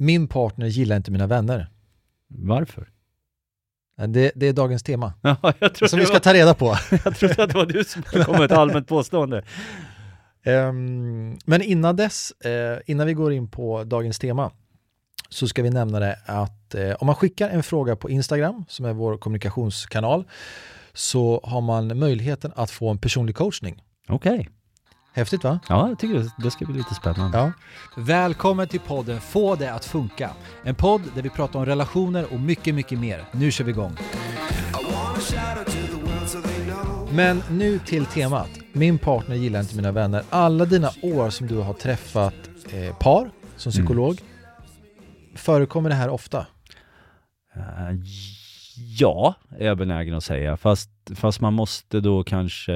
Min partner gillar inte mina vänner. Varför? Det, det är dagens tema. Ja, Som vi ska var, ta reda på. jag trodde att det var du som kom med ett allmänt påstående. Ehm, men innan dess, eh, innan vi går in på dagens tema, så ska vi nämna det att eh, om man skickar en fråga på Instagram, som är vår kommunikationskanal, så har man möjligheten att få en personlig coachning. Okej. Häftigt va? Ja, jag tycker det, det ska bli lite spännande. Ja. Välkommen till podden Få det att funka. En podd där vi pratar om relationer och mycket, mycket mer. Nu kör vi igång. Men nu till temat. Min partner gillar inte mina vänner. Alla dina år som du har träffat eh, par som psykolog, förekommer det här ofta? Eh, ja, är jag benägen att säga. Fast, fast man måste då kanske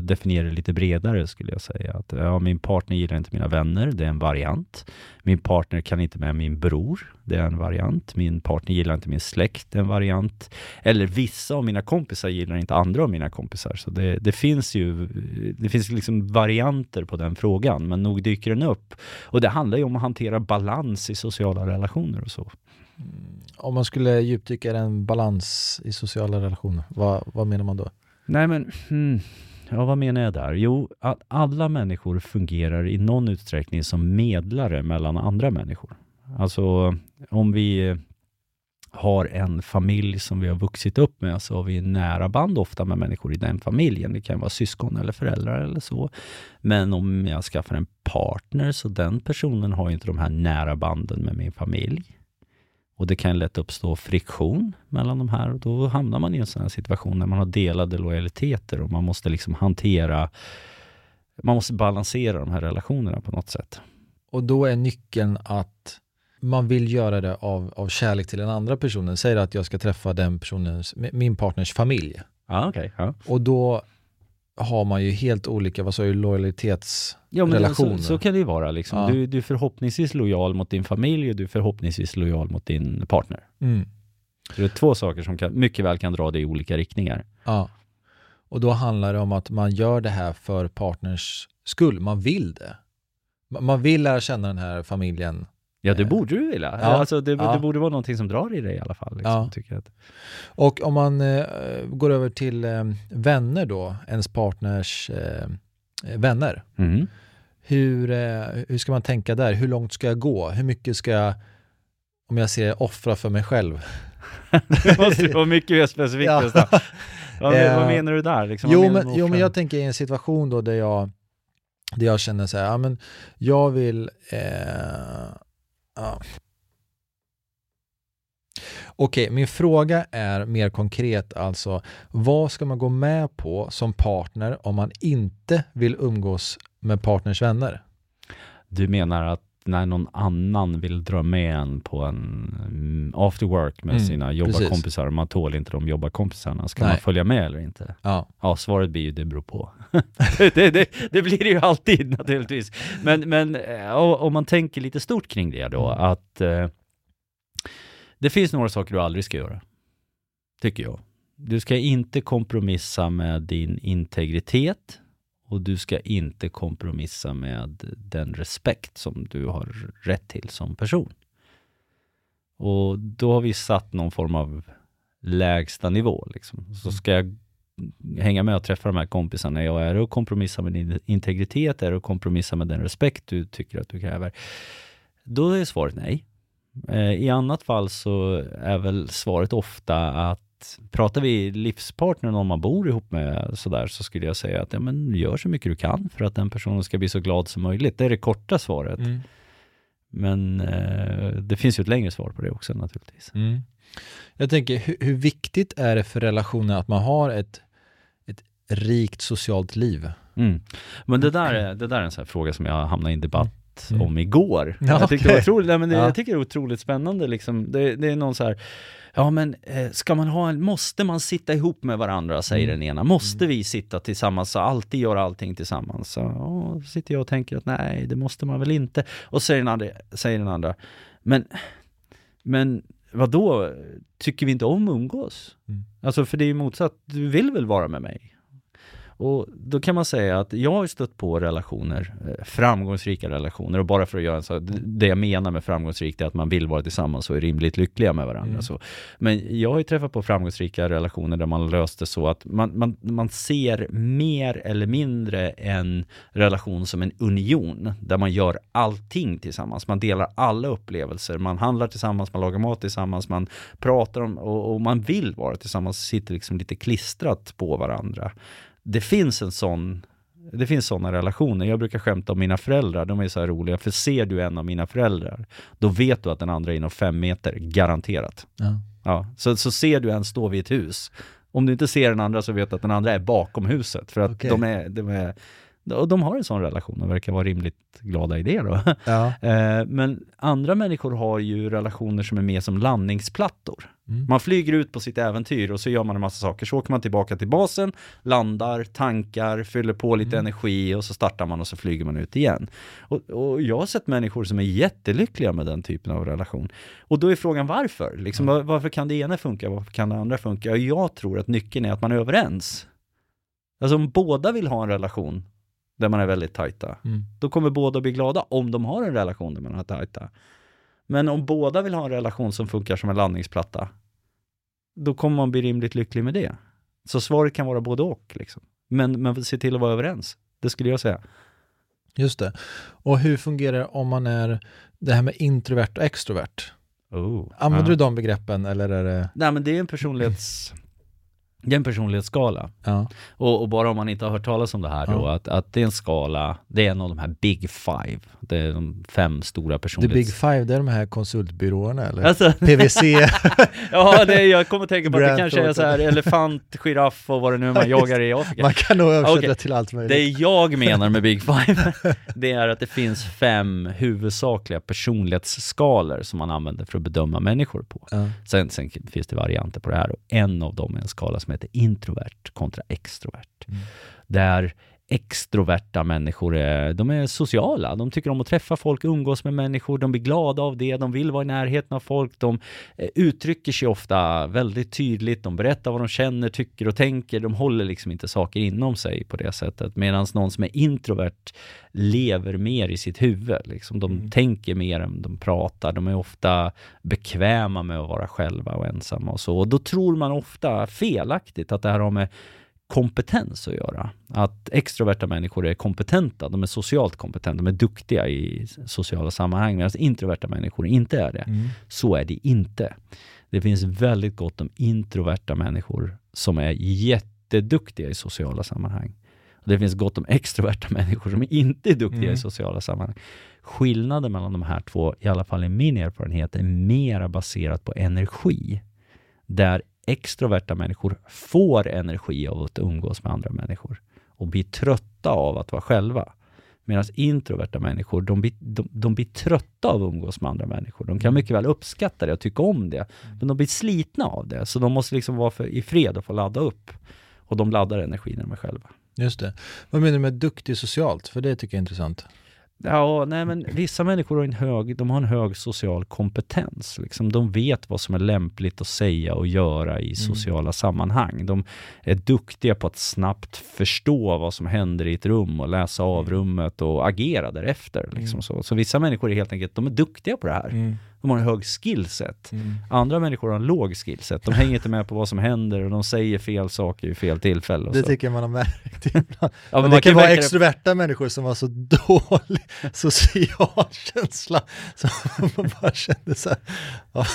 definiera det lite bredare skulle jag säga. Att, ja, min partner gillar inte mina vänner, det är en variant. Min partner kan inte med min bror, det är en variant. Min partner gillar inte min släkt, det är en variant. Eller vissa av mina kompisar gillar inte andra av mina kompisar. Så det, det finns ju det finns liksom varianter på den frågan, men nog dyker den upp. Och det handlar ju om att hantera balans i sociala relationer och så. Mm. Om man skulle djupdyka i en balans i sociala relationer, vad, vad menar man då? Nej men, hmm, ja vad menar jag där? Jo, att alla människor fungerar i någon utsträckning som medlare mellan andra människor. Alltså om vi har en familj som vi har vuxit upp med så har vi nära band ofta med människor i den familjen. Det kan vara syskon eller föräldrar eller så. Men om jag skaffar en partner så den personen har inte de här nära banden med min familj. Och det kan lätt uppstå friktion mellan de här och då hamnar man i en sån här situation när man har delade lojaliteter och man måste liksom hantera, man måste balansera de här relationerna på något sätt. Och då är nyckeln att man vill göra det av, av kärlek till den andra personen. Säg att jag ska träffa den personens, min partners familj. Ja, okej. ja. Och då har man ju helt olika, vad sa du, lojalitets... Ja, så, så kan det ju vara. Liksom. Ja. Du, du är förhoppningsvis lojal mot din familj och du är förhoppningsvis lojal mot din partner. Mm. Så det är två saker som kan, mycket väl kan dra dig i olika riktningar. Ja. Och då handlar det om att man gör det här för partners skull. Man vill det. Ma- Man vill lära känna den här familjen. Ja, det borde du vilja. ja, Alltså, det, ja. det borde vara någonting som drar i dig i alla fall. Liksom, Ja. tycker jag. Och om man eh, går över till eh, vänner då, ens partners eh, vänner. Mm. Hur, eh, hur ska man tänka där? Hur långt ska jag gå? Hur mycket ska jag, om jag ser offra för mig själv? Det måste vara mycket mer specifikt. Ja. nästan. Vad, Eh, vad menar du där? Liksom, vad Jo men, jo men jag tänker i en situation då där jag, där jag känner så här, ja men jag vill, eh, ja. Okej, min fråga är mer konkret alltså, vad ska man gå med på som partner om man inte vill umgås med partners vänner? Du menar att när någon annan vill dra med en på en mm, after work med Mm, sina jobbarkompisar, man tål inte de jobbarkompisarna, ska Nej. man följa med eller inte? Ja, Ja, svaret blir ju det beror på. det, det, det, blir det ju alltid naturligtvis. Men, men eh, om man tänker lite stort kring det då, Mm. att eh, det finns några saker du aldrig ska göra, tycker jag. Du ska inte kompromissa med din integritet och du ska inte kompromissa med den respekt som du har rätt till som person. Och då har vi satt någon form av lägsta nivå. Liksom. Så ska jag hänga med och träffa de här kompisarna. Jag är det att kompromissa med din integritet? Är det att kompromissa med den respekt du tycker att du kräver? Då är svaret nej. Eh, I annat fall så är väl svaret ofta att pratar vi livspartner, någon man bor ihop med sådär, så skulle jag säga att ja, men gör så mycket du kan för att den personen ska bli så glad som möjligt. Det är det korta svaret. mm. Men eh, det finns ju ett längre svar på det också naturligtvis. Mm. Jag tänker, hur, hur viktigt är det för relationen att man har ett, ett rikt socialt liv? Mm. Men det där, är, det där är en sån fråga som jag hamnade i en debatt Mm. om igår. Ja, jag, tyckte det var otroligt, nej, men det, Ja. jag tycker det är otroligt spännande. Liksom. Det, det är någon så här, ja men eh, ska man ha en, måste man sitta ihop med varandra, säger Mm. den ena. Måste vi sitta tillsammans och alltid göra allting tillsammans? Så ja, sitter jag och tänker att nej, det måste man väl inte. Och säger den andra, säger den andra men, men vad då tycker vi inte om att umgås? Mm. Alltså för det är ju motsatt, du vill väl vara med mig? Och då kan man säga att jag har stött på relationer, eh, framgångsrika relationer och bara för att göra så, det jag menar med framgångsrikt är att man vill vara tillsammans och är rimligt lyckliga med varandra. Mm. Så. Men jag har ju träffat på framgångsrika relationer där man löste så att man, man, man ser mer eller mindre en relation som en union där man gör allting tillsammans. Man delar alla upplevelser, man handlar tillsammans, man lagar mat tillsammans, man pratar om och, och man vill vara tillsammans, sitter liksom lite klistrat på varandra det finns en sån det finns sådana relationer. Jag brukar skämta om mina föräldrar, de är så här roliga, för ser du en av mina föräldrar, då vet du att den andra är inom fem meter, garanterat. Ja. Ja, så, så ser du en stå vid ett hus, om du inte ser den andra så vet du att den andra är bakom huset, för att Okej. de, är, de är och de har en sån relation och verkar vara rimligt glada i det då. Ja. Eh, Men andra människor har ju relationer som är mer som landningsplattor. Mm. Man flyger ut på sitt äventyr och så gör man en massa saker. Så åker man tillbaka till basen, landar, tankar, fyller på lite Mm. energi och så startar man och så flyger man ut igen. Och, och jag har sett människor som är jättelyckliga med den typen av relation. Och då är frågan varför? Liksom, var- Varför kan det ena funka, varför kan det andra funka? Och jag tror att nyckeln är att man är överens. Alltså om båda vill ha en relation där man är väldigt tajta, Mm. då kommer båda bli glada om de har en relation där man är tajta. Men om båda vill ha en relation som funkar som en landningsplatta, då kommer man bli rimligt lycklig med det. Så svaret kan vara både och. Liksom. Men, men se till att vara överens. Det skulle jag säga. Just det. Och hur fungerar det om man är det här med introvert och extrovert? Oh. Använder ja. du de begreppen eller är det... Nej, men det är en personlighets... Det är en personlighetsskala. Ja. Och, och bara om man inte har hört talas om det här då, Ja. att, att det är en skala, det är en av de här big five. Det är de fem stora The personlighets... Big Five, det är de här konsultbyråerna eller? Alltså, PVC, ja, det, jag kommer att tänka på att det kanske är så här elefant, giraff och vad det nu är man jagar i Afrika. man kan nog översätta Okej. till allt möjligt. Det jag menar med Big Five, det är att det finns fem huvudsakliga personlighetsskalor som man använder för att bedöma människor på. Ja. Sen, sen finns det varianter på det här och en av dem är en skala som heter introvert kontra extrovert. Mm. Där extroverta människor är, de är sociala, de tycker om att träffa folk, umgås med människor, de blir glada av det, de vill vara i närheten av folk, de eh, uttrycker sig ofta väldigt tydligt, de berättar vad de känner, tycker och tänker, de håller liksom inte saker inom sig på det sättet. Medan någon som är introvert lever mer i sitt huvud, liksom. de Mm. tänker mer än de pratar, de är ofta bekväma med att vara själva och ensamma och så. Och då tror man ofta felaktigt att det här har med kompetens att göra. Att extroverta människor är kompetenta, de är socialt kompetenta, de är duktiga i sociala sammanhang, medan introverta människor inte är det. Mm. Så är det inte. Det finns väldigt gott om introverta människor som är jätteduktiga i sociala sammanhang. Och det finns gott om extroverta människor som inte är duktiga Mm. i sociala sammanhang. Skillnaden mellan de här två, i alla fall i min erfarenhet, är mera baserat på energi. Där extroverta människor får energi av att umgås med andra människor och blir trötta av att vara själva. Medan introverta människor, de blir, de, de blir trötta av att umgås med andra människor. De kan mycket väl uppskatta det och tycka om det, men de blir slitna av det. Så de måste liksom vara för, i fred och få ladda upp. Och de laddar energi när de är själva. Just det. Vad menar du med duktig socialt? För det tycker jag är intressant. Ja, nej men vissa människor har en hög, de har en hög social kompetens. Liksom. De vet vad som är lämpligt att säga och göra i sociala sammanhang. De är duktiga på att snabbt förstå vad som händer i ett rum och läsa av rummet och agera därefter. Liksom så. så vissa människor är helt enkelt, de är duktiga på det här. De har en hög skillset. Andra människor har en låg skillset. De hänger inte med på vad som händer och de säger fel saker i fel tillfälle. Det så. tycker jag man har märkt ibland. Ja, men man det kan vara det- extroverta människor som har så dålig social känsla så man bara kände så här, "Ja,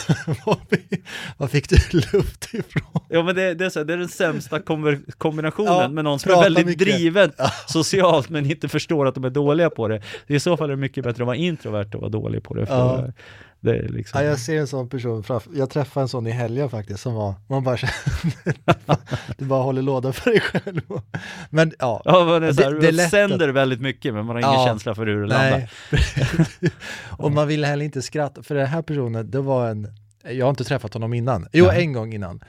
var, fick du luft ifrån? Ja men det, det, är, så, här, det är den sämsta kombi- kombinationen Ja, med någon som är väldigt mycket. driven socialt men inte förstår att de är dåliga på det. I så fall är det mycket bättre att vara introvert och vara dålig på det. För Ja. Det liksom... Ja, jag ser en sån person framför, jag träffade en sån i helgen faktiskt som var, man bara känner, du bara håller låda för dig själv. Men ja, Ja, men det, är så här, Det- det lätt sänder väldigt mycket men man har ingen Ja. känsla för hur det landar. och man vill heller inte skratta, för den här personen, det var en, jag har inte träffat honom innan, jo Nej. en gång innan.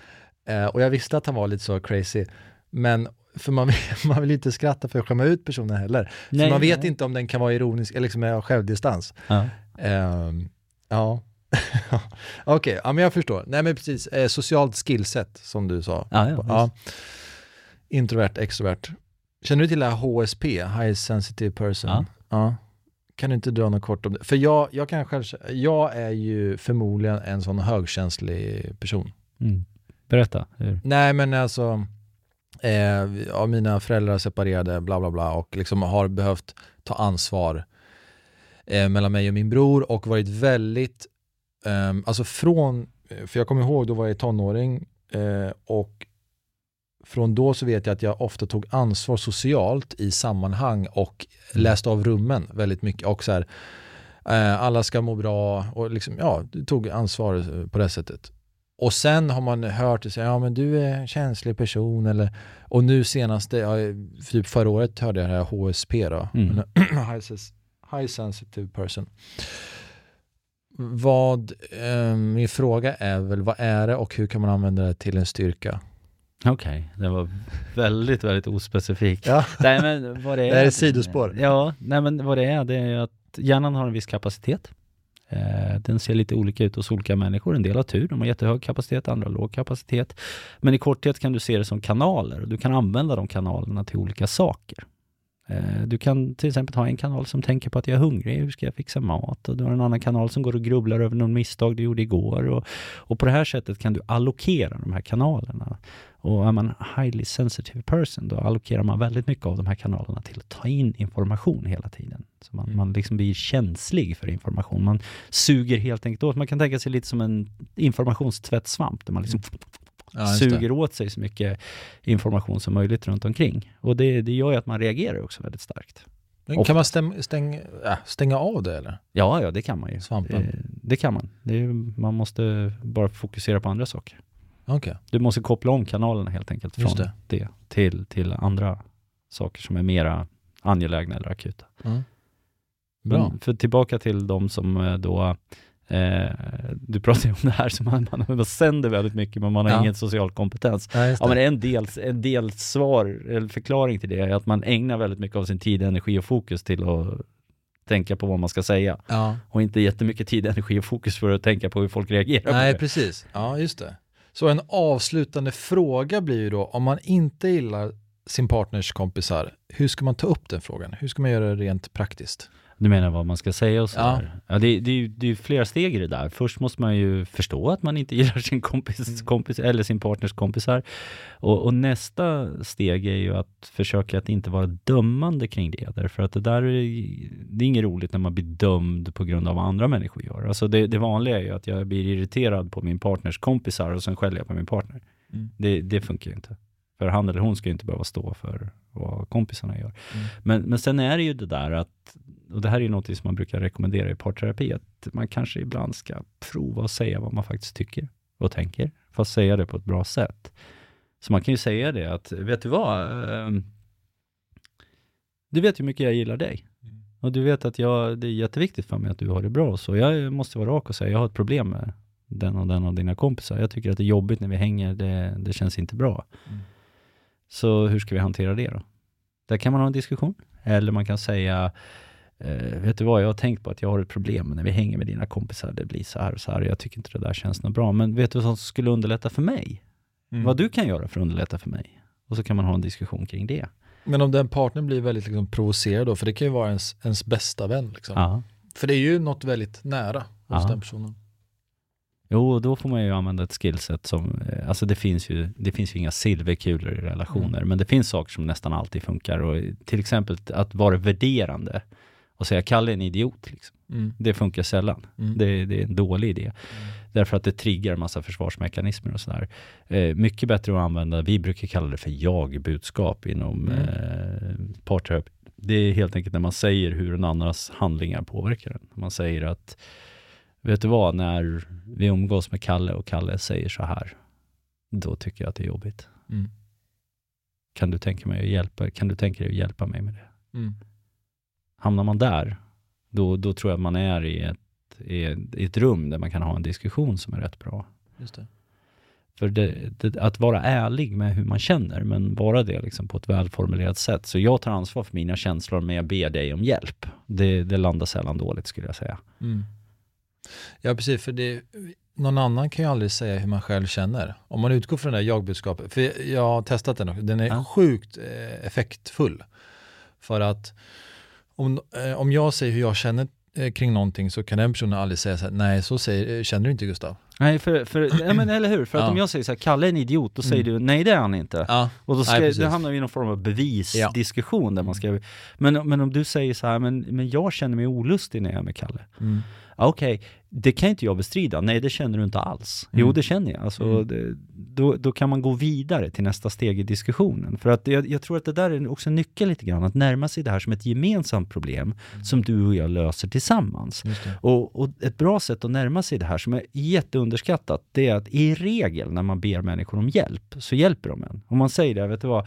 Eh, och jag visste att han var lite så crazy, men för man man vill inte skratta för att skämma ut personen heller. Nej, för man vet nej. inte om den kan vara ironisk, eller liksom med självdistans. Ja. Ehm, ja, okej, ja men jag förstår. Nej men precis, eh, socialt skillset som du sa. Ja, ja, ja. Introvert, extrovert. Känner du till det här HSP, High Sensitive Person? Ja. ja. Kan du inte dra något kort om det? För jag, jag kan själv, jag är ju förmodligen en sån högkänslig person. Mm. Berätta. Hur? Nej men alltså, eh, ja, mina föräldrar separerade, bla bla bla och liksom har behövt ta ansvar eh, mellan mig och min bror och varit väldigt, eh, alltså från, för jag kommer ihåg då var jag tonåring eh, och från då så vet jag att jag ofta tog ansvar socialt i sammanhang och läste av rummen väldigt mycket och så här, eh, alla ska må bra och liksom, ja, tog ansvar på det sättet. Och sen har man hört säga, ja men du är en känslig person eller, och nu senaste, ja, typ förra året hörde jag det här HSP då, Mm. high, sens- high sensitive person. Vad, eh, min fråga är väl, vad är det och hur kan man använda det till en styrka? Okej, det var väldigt, väldigt ospecifikt. Ja. Nej men vad det är... Det här är sidospår. Ja, nej men vad det är, det är ju att hjärnan har en viss kapacitet. Eh, den ser lite olika ut hos olika människor. En del har tur, de har jättehög kapacitet, andra har låg kapacitet. Men i korthet kan du se det som kanaler och du kan använda de kanalerna till olika saker. Eh, Du kan till exempel ha en kanal som tänker på att jag är hungrig, hur ska jag fixa mat? Och du har en annan kanal som går och grubblar över någon misstag du gjorde igår. Och, och på det här sättet kan du allokera de här kanalerna. Och är man highly sensitive person, då allokerar man väldigt mycket av de här kanalerna till att ta in information hela tiden. Så man, Mm. man liksom blir känslig för information. Man suger helt enkelt åt, man kan tänka sig lite som en informationstvättsvamp, där man liksom Ja, det. suger åt sig så mycket information som möjligt runt omkring. Och det, det gör ju att man reagerar också väldigt starkt. Men Kan man stäm, stäng, äh, stänga av det eller? Ja, ja, det kan man ju. Svampen? Eh, Det kan man. Det är, man måste bara fokusera på andra saker. Okej. Du måste koppla om kanalerna helt enkelt från det, till, till andra saker som är mera angelägna eller akuta. Mm. Bra. Men för tillbaka till de som eh, då Eh, du pratar ju om det här som man, man, man sänder väldigt mycket men man har Ja. ingen social kompetens. Ja, Ja men en del, en del svar, eller förklaring till det är att man ägnar väldigt mycket av sin tid, energi och fokus till att tänka på vad man ska säga. ja. Och inte jättemycket tid, energi och fokus för att tänka på hur folk reagerar Nej, precis. Ja, just det. Så en avslutande fråga blir ju då, om man inte gillar sin partners kompisar, hur ska man ta upp den frågan? Hur ska man göra det rent praktiskt? Du menar vad man ska säga och så Ja. där. Ja, det, det, är ju- det är ju flera steg i det där. Först måste man ju förstå att man inte gillar sin kompis, Mm. kompis eller sin partners kompisar. Och, och nästa steg är ju att försöka att inte vara dömande kring det. Därför att det där är, det är inget roligt när man blir dömd på grund av vad andra människor gör. Alltså det, det vanliga är ju att jag blir irriterad på min partners kompisar och sen skäller jag på min partner. Mm. Det, det funkar ju inte. För han eller hon ska ju inte behöva stå för vad kompisarna gör. Mm. Men, men sen är det ju det där att, och det här är ju något som man brukar rekommendera i parterapi, att man kanske ibland ska prova att säga vad man faktiskt tycker och tänker, fast säga det på ett bra sätt. Så man kan ju säga det att, vet du vad? Ehm, Du vet hur mycket jag gillar dig. Mm. Och du vet att jag, det är jätteviktigt för mig att du har det bra. Så jag måste vara rak och säga, jag har ett problem med den och den av dina kompisar. Jag tycker att det är jobbigt när vi hänger, det, det känns inte bra. Mm. Så hur ska vi hantera det då? Där kan man ha en diskussion. Eller man kan säga, eh, vet du vad, jag har tänkt på att jag har ett problem när vi hänger med dina kompisar, det blir så här och så här, jag tycker inte det där känns något bra, men vet du vad som skulle underlätta för mig? Mm. Vad du kan göra för att underlätta för mig? Och så kan man ha en diskussion kring det. Men om den partnern blir väldigt liksom, provocerad då, för det kan ju vara ens, ens bästa vän. Liksom. För det är ju något väldigt nära hos Ja. den personen. Jo, då får man ju använda ett skillset som, eh, alltså det finns ju, det finns ju inga silverkulor i relationer, men det finns saker som nästan alltid funkar och till exempel att vara värderande och säga Kalle är en idiot, liksom. Mm. det funkar sällan. Mm. Det, det är en dålig idé. Därför att det triggar en massa försvarsmekanismer och sådär. Eh, mycket bättre att använda, vi brukar kalla det för jag-budskap inom Mm. eh, parterapi. Det är helt enkelt när man säger hur en annans handlingar påverkar en. Man säger att, vet du vad, när vi umgås med Kalle och Kalle säger så här, då tycker jag att det är jobbigt. Mm. Kan du tänka, mig att hjälpa, kan du tänka dig att hjälpa mig med det? Mm. hamnar man där, då, då tror jag att man är i ett, i i ett rum där man kan ha en diskussion som är rätt bra. Just det. För det, det, att vara ärlig med hur man känner, men vara det liksom på ett välformulerat sätt. Så jag tar ansvar för mina känslor, men jag ber dig om hjälp. Det, det landar sällan dåligt skulle jag säga. Mm. Ja, precis. För det, någon annan kan ju aldrig säga hur man själv känner. Om man utgår från det där jag-budskapet. För jag har testat den också. Den är Ja. sjukt eh, effektfull. För att om, eh, om jag säger hur jag känner eh, kring någonting så kan den personen aldrig säga så här, nej så säger, känner du inte Gustav. Nej, för, för, ja, men eller hur? För att om jag säger så här, Kalle är en idiot, då säger Mm. du nej det är han inte. Och då ska, Nej, det hamnar vi i någon form av bevisdiskussion där man ska, men, men om du säger så här, men, men jag känner mig olustig när jag är med Kalle. mm. Okej, det kan inte jag bestrida. Nej, det känner du inte alls. Jo, Mm. det känner jag. Alltså, Mm. det, då, då kan man gå vidare till nästa steg i diskussionen. För att jag, jag tror att det där är också en nyckel lite grann, att närma sig det här som ett gemensamt problem som du och jag löser tillsammans. Och, och ett bra sätt att närma sig det här som är jätteunderskattat, det är att i regel när man ber människor om hjälp, så hjälper de en. Om man säger det, vet du vad?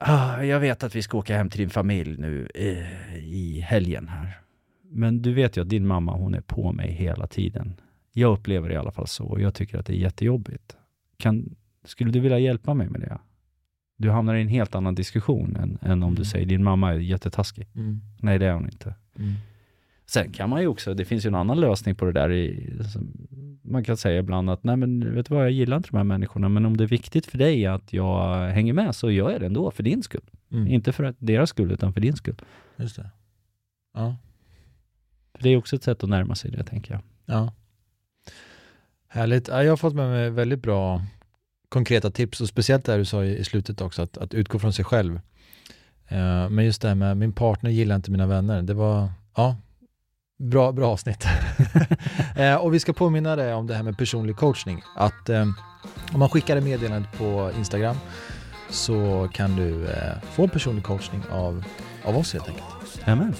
Ah, jag vet att vi ska åka hem till din familj nu eh, i helgen här. Men du vet ju att din mamma, hon är på mig hela tiden. Jag upplever det i alla fall så och jag tycker att det är jättejobbigt. Kan, skulle du vilja hjälpa mig med det? Du hamnar i en helt annan diskussion än, än om du Mm. säger din mamma är jättetaskig. Mm. Nej, det är hon inte. Mm. Sen kan man ju också, det finns ju en annan lösning på det där. I, man kan säga ibland att, nej men vet du vad, jag gillar inte de här människorna, men om det är viktigt för dig att jag hänger med så gör jag det ändå, för din skull. Mm. Inte för deras skull, utan för din skull. Just det. Ja. Det är också ett sätt att närma sig det, tänker jag. Ja. Härligt. Ja, jag har fått med mig väldigt bra konkreta tips och speciellt det du sa i slutet också, att, att utgå från sig själv. Eh, men just det här med min partner gillar inte mina vänner, det var, ja, bra, bra avsnitt. eh, och vi ska påminna dig om det här med personlig coachning, att eh, om man skickar ett meddelande på Instagram så kan du få personlig coachning av, av oss helt enkelt. Amen,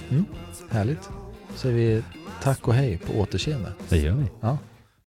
Härligt. Säger vi tack och hej på återseende. det gör vi. Ja.